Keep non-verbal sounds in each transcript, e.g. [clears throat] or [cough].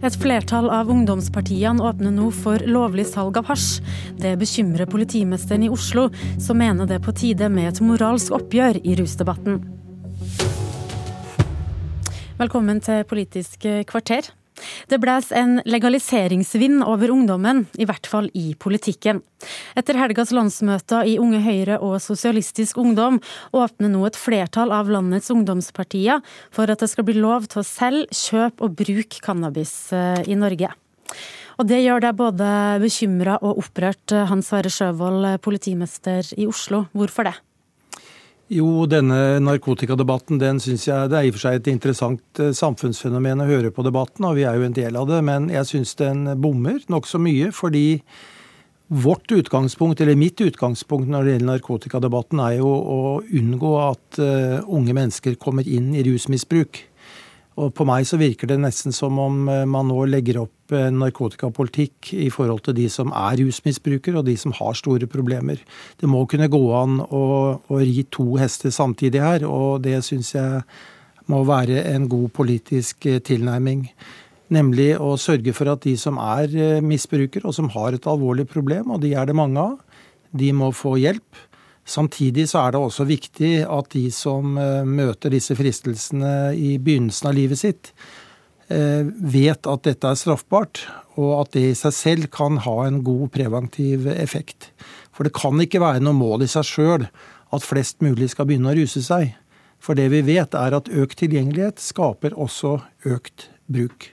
Et flertall av ungdomspartiene åpner nå for lovlig salg av hasj. Det bekymrer politimesteren i Oslo, som mener det er på tide med et moralsk oppgjør i rusdebatten. Velkommen til Politisk kvarter. Det blæs en legaliseringsvind over ungdommen, i hvert fall i politikken. Etter helgas landsmøter i Unge Høyre og Sosialistisk Ungdom åpner nå et flertall av landets ungdomspartier for at det skal bli lov til å selge, kjøpe og bruke cannabis eh, i Norge. Og Det gjør deg både bekymra og opprørt, Hans Sverre Sjøvold, politimester i Oslo. Hvorfor det? Jo, denne narkotikadebatten den syns jeg det er i og for seg et interessant eh, samfunnsfenomen å høre på debatten, og vi er jo en del av det. Men jeg syns den bommer nokså mye, fordi vårt utgangspunkt, eller mitt utgangspunkt når det gjelder narkotikadebatten, er jo å unngå at uh, unge mennesker kommer inn i rusmisbruk. Og på meg så virker det nesten som om eh, man nå legger opp narkotikapolitikk i forhold til de som er rusmisbrukere og de som har store problemer. Det må kunne gå an å, å ri to hester samtidig her, og det syns jeg må være en god politisk eh, tilnærming. Nemlig å sørge for at de som er eh, misbrukere og som har et alvorlig problem, og de er det mange av, de må få hjelp. Samtidig så er det også viktig at de som eh, møter disse fristelsene i begynnelsen av livet sitt, eh, vet at dette er straffbart, og at det i seg selv kan ha en god preventiv effekt. For det kan ikke være noe mål i seg sjøl at flest mulig skal begynne å ruse seg. For det vi vet er at økt tilgjengelighet skaper også økt bruk.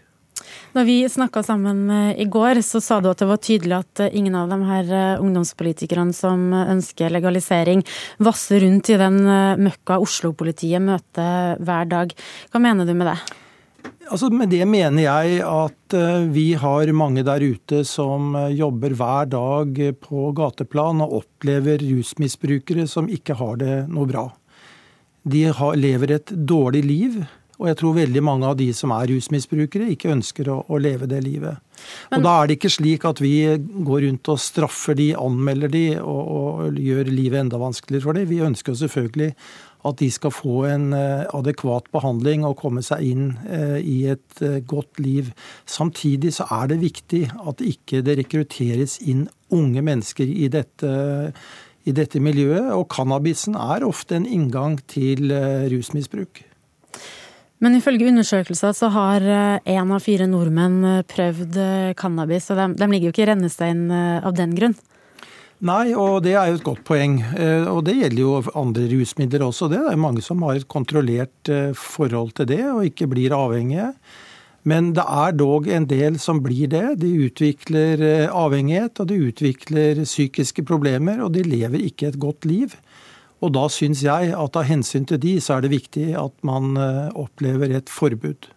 Da vi snakka sammen eh, i går, så sa du at det var tydelig at eh, ingen av de her eh, ungdomspolitikerne som ønsker legalisering, vasser rundt i den møkka Oslo-politiet møter hver dag. Hva mener du med det? Altså Med det mener jeg at vi har mange der ute som jobber hver dag på gateplan og opplever rusmisbrukere som ikke har det noe bra. De har, lever et dårlig liv. Og jeg tror veldig mange av de som er rusmisbrukere, ikke ønsker å, å leve det livet. Men, og da er det ikke slik at vi går rundt og straffer de, anmelder de og, og gjør livet enda vanskeligere for de. Vi ønsker jo selvfølgelig at de skal få en uh, adekvat behandling og komme seg inn uh, i et uh, godt liv. Samtidig så er det viktig at ikke det rekrutteres inn unge mennesker i dette, i dette miljøet. Og cannabisen er ofte en inngang til rusmisbruk. Men ifølge undersøkelser så har én eh, av fire nordmenn eh, prøvd eh, cannabis, og de, de ligger jo ikke i rennestein av den grunn. Nei, og det er jo et godt poeng. Og det gjelder jo andre rusmidler også. Det er mange som har et kontrollert forhold til det og ikke blir avhengige. Men det er dog en del som blir det. De utvikler avhengighet, og de utvikler psykiske problemer, og de lever ikke et godt liv. Og da syns jeg at av hensyn til de, så er det viktig at man eh, opplever et forbud.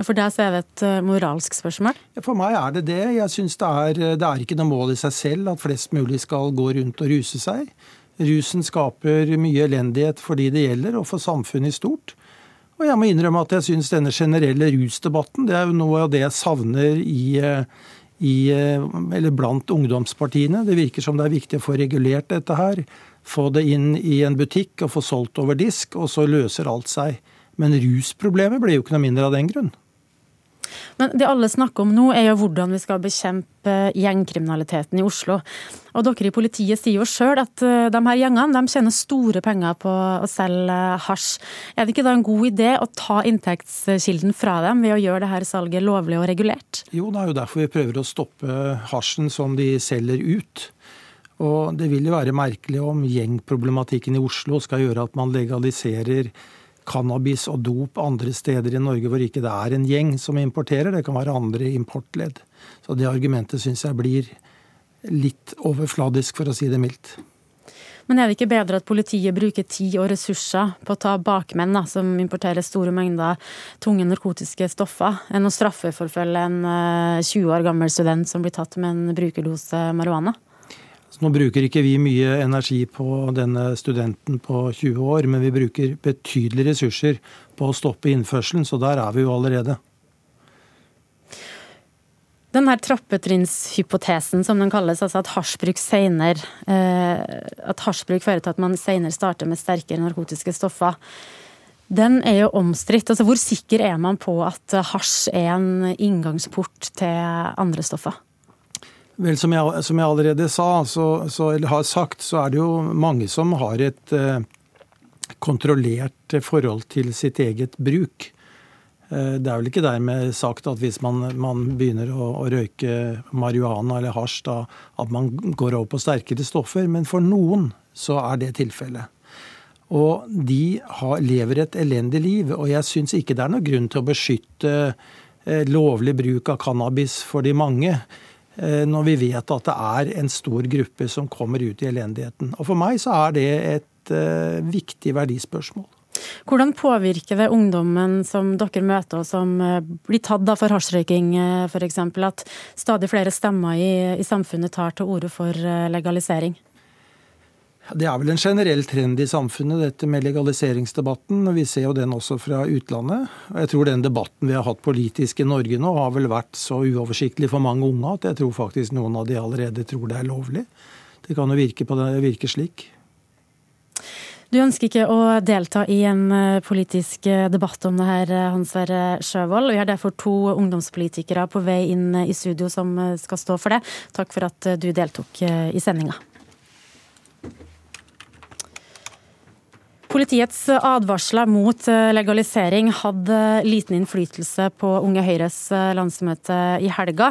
For deg så er det et eh, moralsk spørsmål? For meg er det det. Jeg syns det, er, det, er ikke noe mål i seg selv at flest mulig skal gå rundt og ruse seg. Rusen skaper mye elendighet for de det gjelder, og for samfunnet i stort. Og jeg må innrømme at jeg syns denne generelle rusdebatten, det er jo noe av det jeg savner i, i, blant ungdomspartiene. Det virker som det er viktig å få regulert dette her få det inn i en butikk og få solgt over disk, og så løser alt seg. Men rusproblemet blir jo ikke noe mindre av den grunn. Men det alle snakker om nå, er jo hvordan vi skal bekjempe gjengkriminaliteten i Oslo. Og dere i politiet sier jo sjøl at eh, de her gjengene de tjener store penger på å selge hasj. Er det ikke da en god idé å ta inntektskilden fra dem ved å gjøre det her salget lovlig og regulert? Jo, det er jo derfor vi prøver å stoppe hasjen som de selger ut. Og det vil jo være merkelig om gjengproblematikken i Oslo skal gjøre at man legaliserer cannabis og dop andre steder i Norge hvor ikke det er en gjeng som importerer. Det kan være andre importledd. Så det argumentet syns jeg blir litt overfladisk, for å si det mildt. Men er det ikke bedre at politiet bruker tid og ressurser på å ta bakmenn da, som importerer store mengder tunge narkotiske stoffer, enn å straffeforfølge en 20 eh, år gammel student som blir tatt med en brukerdose marihuana? Nå bruker ikke vi mye energi på denne studenten på 20 år, men vi bruker betydelige ressurser på å stoppe innførselen, så der er vi jo allerede. Den her trappetrinnshypotesen som den kalles, altså at hasjbruk senere, eh, at hasjbruk fører til at man senere starter med sterkere narkotiske stoffer. Den er jo omstridt. Altså, hvor sikker er man på at hasj er en inngangsport til andre stoffer? Vel, som jeg, som jeg allerede sa, så, så, eller har sagt, så er det jo mange som har et eh, kontrollert forhold til sitt eget bruk. Eh, det er vel ikke dermed sagt at hvis man, man begynner å, å, røyke marihuana eller hasj, da at man går over på sterkere stoffer. Men for noen så er det tilfellet. Og de har, lever et elendig liv. Og jeg syns ikke det er noen grunn til å beskytte eh, lovlig bruk av cannabis for de mange. Eh, når vi vet at det er en stor gruppe som kommer ut i elendigheten. Og For meg så er det et uh, viktig verdispørsmål. Hvordan påvirker det ungdommen som dere møter, og som eh, blir tatt for hasjrøyking f.eks., at stadig flere stemmer i, i samfunnet tar til orde for eh, legalisering? Det er vel en generell trend i samfunnet, dette med legaliseringsdebatten. Vi ser jo den også fra utlandet. Og jeg tror den debatten vi har hatt politisk i Norge nå, har vel vært så uoversiktlig for mange unge at jeg tror faktisk noen av de allerede tror det er lovlig. Det kan jo virke, på det, virke slik. Du ønsker ikke å delta i en eh, politisk eh, debatt om det her, eh, Hans Sverre Sjøvold. Vi har derfor to ungdomspolitikere på vei inn i studio som skal stå for det. Takk for at du deltok i sendinga. Politiets advarsler mot eh, legalisering hadde liten innflytelse på Unge Høyres eh, landsmøte i helga.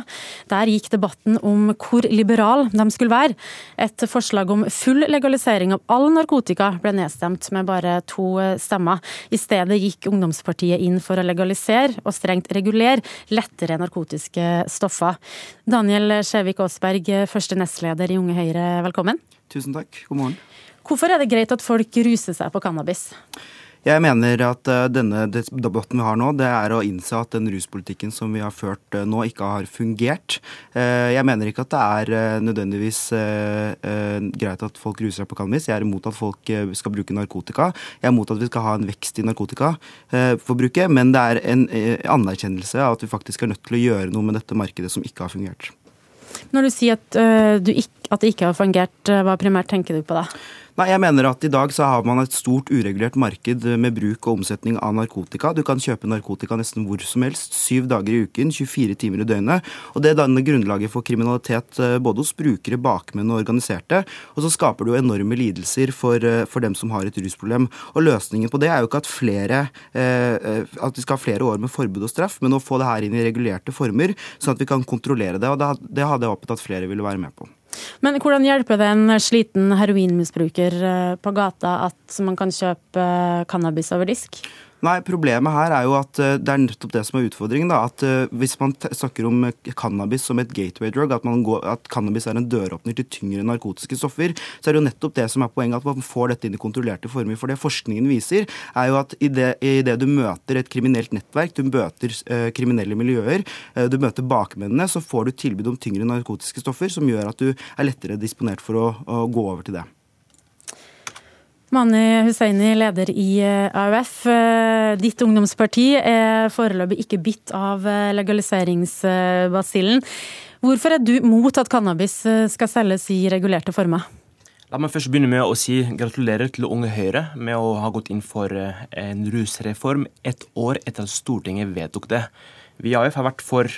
Der gikk debatten om hvor liberal de skulle være. Et forslag om full legalisering av all narkotika ble nedstemt med bare to eh, stemmer. I stedet gikk ungdomspartiet inn for å legalisere og strengt regulere lettere narkotiske stoffer. Daniel Skjevik Aasberg, første nestleder i Unge Høyre, velkommen. Tusen takk. God morgen. Hvorfor er det greit at folk ruser seg på cannabis? Jeg mener at eh, denne debatten vi har nå, det er å innse at den ruspolitikken som vi har ført eh, nå, ikke har fungert. Eh, jeg mener ikke at det er nødvendigvis greit at folk ruser seg på cannabis. Jeg er imot at folk skal bruke narkotika. Jeg er imot at vi skal ha en vekst i narkotikaforbruket. Men det er en anerkjennelse av at vi faktisk er nødt til å gjøre noe med dette markedet som ikke har fungert. Når du sier at, du at det ikke har fungert, hva primært tenker du på da? Nei, jeg mener at i dag så har man et stort uregulert marked med bruk og omsetning av narkotika. Du kan kjøpe narkotika nesten hvor som helst, syv dager i uken, 24 timer i døgnet. Og det danner grunnlaget for kriminalitet eh, både hos brukere, bakmenn og organiserte. Og så skaper det jo enorme lidelser for, eh, for, dem som har et rusproblem. Og løsningen på det er jo ikke at flere eh, at vi skal ha flere år med forbud og straff, men å få det her inn i regulerte former, sånn at vi kan kontrollere det. Og det hadde jeg håpet at flere ville være med på. Men hvordan hjelper det en sliten heroinmisbruker eh, på gata at man kan kjøpe eh, cannabis over disk? Nei, Problemet her er jo at eh, det er nettopp det som er utfordringen. da, at eh, Hvis man snakker om eh, cannabis som et gateway drug, at, går, at, cannabis er en døråpner til tyngre narkotiske stoffer, så er det jo nettopp det som er poenget, at man får dette inn i kontrollerte former. For det forskningen viser, er jo at i det, du møter et kriminelt nettverk, du møter eh, kriminelle miljøer, eh, du møter bakmennene, så får du tilbud om tyngre narkotiske stoffer som gjør at du er lettere disponert for å, å gå over til det. Mani Hussaini, leder i eh, AUF. Eh, ditt ungdomsparti er foreløpig ikke bitt av eh, legaliseringsbasillen. Hvorfor er du mot at cannabis skal selges i regulerte former? La meg først begynne med å si gratulerer til Unge Høyre med å ha gått inn for en rusreform ett år etter at Stortinget vedtok det. Vi i AUF har vært for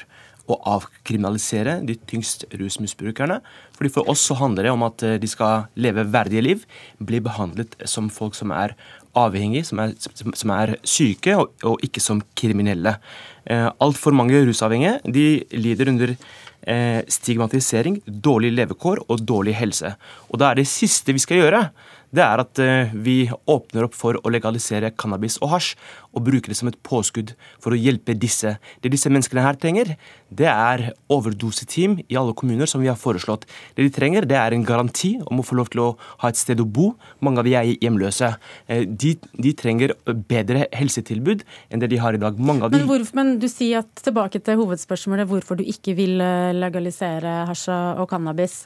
å avkriminalisere de tyngst rusmisbrukerne. Fordi For oss så handler det om at eh, de skal leve verdige liv, bli behandlet som folk som er avhengige, som er, som er syke, og, og, ikke som kriminelle. Eh, Altfor mange rusavhengige de lider under eh, stigmatisering, dårlig levekår og dårlig helse. Og da er det siste vi skal gjøre, det er at eh, vi åpner opp for å legalisere cannabis og hasj, og bruker det som et påskudd for å hjelpe disse. Det disse menneskene her trenger, det er overdoseteam i alle kommuner, som vi har foreslått. Det de trenger, det er en garanti om å få lov til å ha et sted å bo. Mange av de er hjemløse. Eh, de, de trenger bedre helsetilbud enn det de har i dag. Mange av de... men, hvor, men du sier at tilbake til hovedspørsmålet, hvorfor du ikke vil eh, legalisere hasj og cannabis.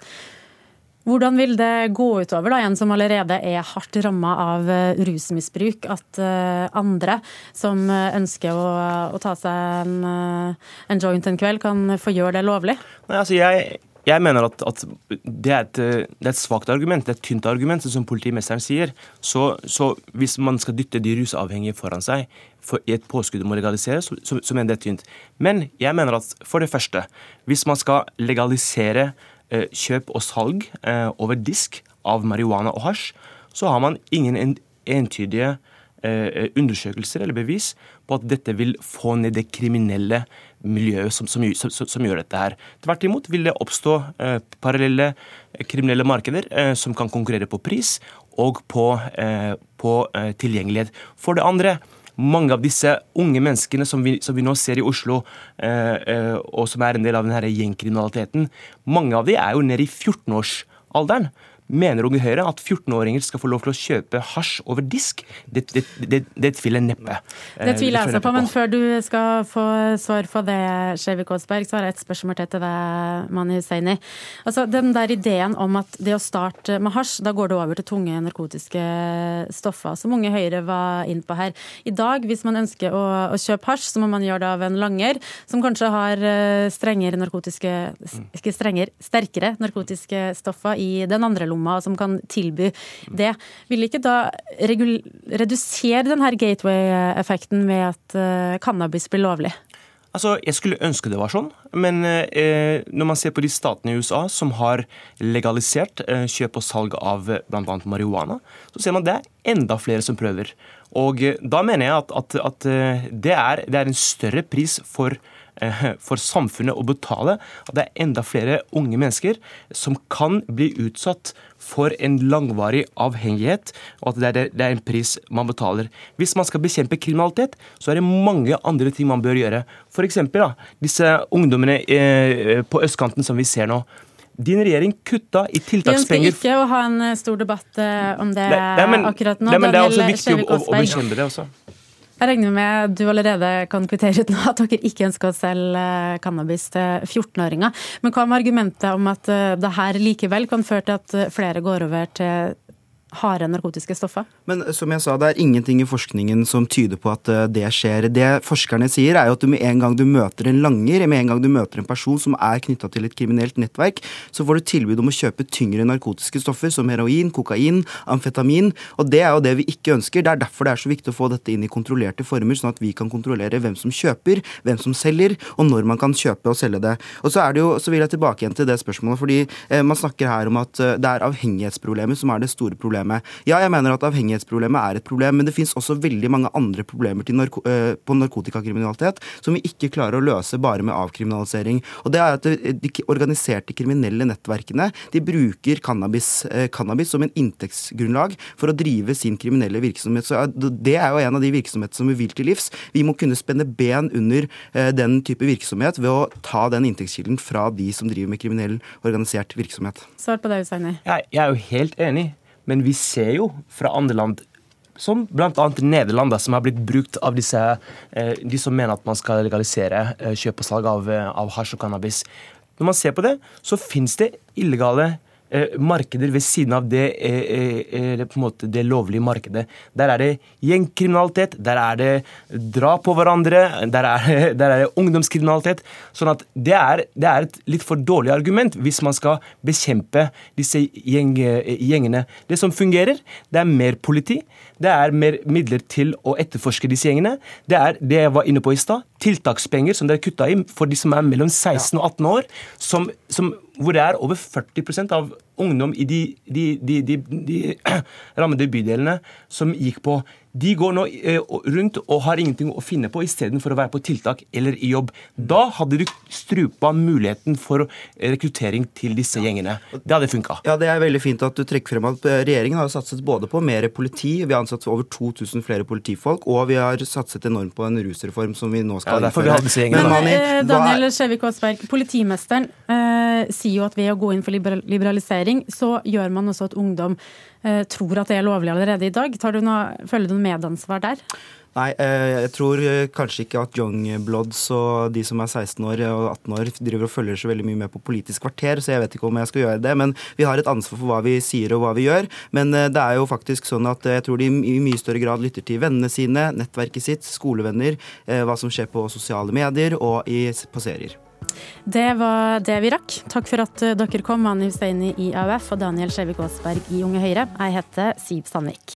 Hvordan vil det gå utover da, en som allerede er hardt ramma av eh, rusmisbruk, at uh, andre som eh, ønsker å, å ta seg en, en, joint en kveld, kan få gjøre det lovlig? Nei, altså jeg jeg mener at, at det, er et, det, er et, svakt argument, det er et tynt argument, som politimesteren sier. Så, så hvis man skal dytte de rusavhengige foran seg for, i et påskudd om å legalisere, så, så, så, mener det er tynt. Men jeg mener at for det første, hvis man skal legalisere eh, kjøp og salg eh, over disk av marihuana og hasj, så har man ingen entydige eh, undersøkelser eller bevis på at dette vil få ned det kriminelle miljøet som, som, som, som, gjør dette her. Tvert imot vil det oppstå eh, parallelle eh, kriminelle markeder eh, som kan konkurrere på pris og på, eh, på eh, tilgjengelighet. For det andre, mange av disse unge menneskene som vi, som vi nå ser i Oslo, eh, og som er en del av denne gjengkriminaliteten, mange av de er jo nede i 14-årsalderen. Mener Unge Høyre at 14-åringer skal få lov til å kjøpe hasj over disk? Det, det, det, det tviler neppe. Det tviler jeg seg på, men før du skal få svar på det, Skjevik Kåsberg, så har jeg et spørsmål til til deg, Mani Husseini. Altså, den der ideen om at det å starte med hasj, da går det over til tunge narkotiske stoffer, som Unge Høyre var inn på her. I dag, hvis man ønsker å, å kjøpe hasj, så må man gjøre det av en langer, som kanskje har eh, strengere narkotiske, ikke strengere, sterkere narkotiske stoffer i den andre lomma lomma som kan tilby det. Vil ikke da redusere denne gateway-effekten med at uh, cannabis blir lovlig? Altså, Jeg skulle ønske det var sånn, men eh, når man ser på de statene i USA som har legalisert eh, kjøp og salg av eh, bl.a. marihuana, så ser man det er enda flere som prøver. Og eh, da mener jeg at, at, at eh, det, er, det, er, en større pris for Eh, for samfunnet å betale at det er enda flere unge mennesker som kan bli utsatt for en langvarig avhengighet, og at det er, det er en pris man betaler. Hvis man skal bekjempe kriminalitet, så er det mange andre ting man bør gjøre. F.eks. disse ungdommene eh, på østkanten som vi ser nå. Din regjering kutta i tiltakspenger Vi ønsker ikke å ha en stor debatt eh, om det nei, men, akkurat nå. Nei, men det er også viktig å, å bekjempe det også. Jeg regner med du allerede kan kvittere ut nå at dere ikke ønsker å selge eh, cannabis til 14-åringer. Men hva med argumentet om at eh, det her likevel kan føre til at flere går over til harde narkotiske stoffer. Men som jeg sa, det er ingenting i forskningen som tyder på at eh, det skjer. Det forskerne sier, er jo at med en gang du møter en langer, med en gang du møter en person som er knytta til et kriminelt nettverk, så får du tilbud om å kjøpe tyngre narkotiske stoffer som heroin, kokain, amfetamin. Og det er jo det vi ikke ønsker. Det er derfor det er så viktig å få dette inn i kontrollerte former, sånn at vi kan kontrollere hvem som kjøper, hvem som selger, og når man kan kjøpe og selge det. Og så, jo, så vil jeg tilbake igjen til det spørsmålet, fordi eh, man snakker her om at eh, det er avhengighetsproblemet som er det store problemet problemet. Ja, jeg mener at avhengighetsproblemet er et problem, men det finnes også veldig mange andre problemer narko eh, på narkotikakriminalitet som vi ikke klarer å løse bare med avkriminalisering. Og det er at De organiserte kriminelle nettverkene de bruker cannabis, eh, cannabis som en inntektsgrunnlag for å drive sin kriminelle virksomhet. Så Det er jo en av de virksomhetene som vi vil til livs. Vi må kunne spenne ben under eh, den type virksomhet ved å ta den inntektskilden fra de som driver med kriminell organisert virksomhet. Svar på det, Usaini. Jeg, jeg er jo helt enig. Men vi ser jo fra andre land som bl.a. Nederland, som har blitt brukt av disse, eh, de som mener at man skal legalisere eh, kjøp og salg av, eh, av hasj og cannabis. Når man ser på det, så finnes det illegale markeder ved siden av det, eh, eh, på en måte det lovlige markedet. Der er det gjengkriminalitet, der er det drap på hverandre, der er, det, [laughs] der er det ungdomskriminalitet. Sånn at det er, det er, et litt for dårlig argument hvis man skal bekjempe disse gjeng, gjengene. Det som fungerer, det er mer politi. Det er mer midler til å etterforske disse gjengene. Det er det jeg var inne på i stad. Tiltakspenger som dere kutta i for de som er mellom 16 og 18 år. som, som hvor det er over 40% av ungdom i de, de, de, de [clears throat] rammede bydelene som gikk på de går nå eh, rundt og har ingenting å finne på istedenfor å være på tiltak eller i jobb. Da hadde du strupa muligheten for rekruttering til disse gjengene. Det hadde funka. Ja, det er veldig fint at du trekker frem at eh, regjeringen har satset både på mer politi, vi har ansatt over 2000 flere politifolk, og vi har satset enormt på en rusreform som vi nå skal ja, innføre. Vi har disse gjengene. Men, eh, Daniel Skjevik Aasberg, politimesteren eh, sier jo at ved å gå inn for liberalisering, så gjør man også at ungdom Eh, tror at det er lovlig allerede i dag. Du noe, føler du noe medansvar der? Nei, eh, jeg tror eh, kanskje ikke at young bloods og de som er 16 år og 18 år driver og følger så veldig mye med på Politisk kvarter, så jeg vet ikke om jeg skal gjøre det. Men vi har et ansvar for hva vi sier og hva vi gjør. Men det er jo faktisk sånn at jeg tror de i mye større grad lytter til vennene sine, nettverket sitt, skolevenner, hva som skjer på sosiale medier og på serier. Det var det vi rakk. Takk for at dere kom, Mani Husseini i AUF og Daniel Skjevik Aasberg i Unge Høyre. Jeg heter Siv Sandvik.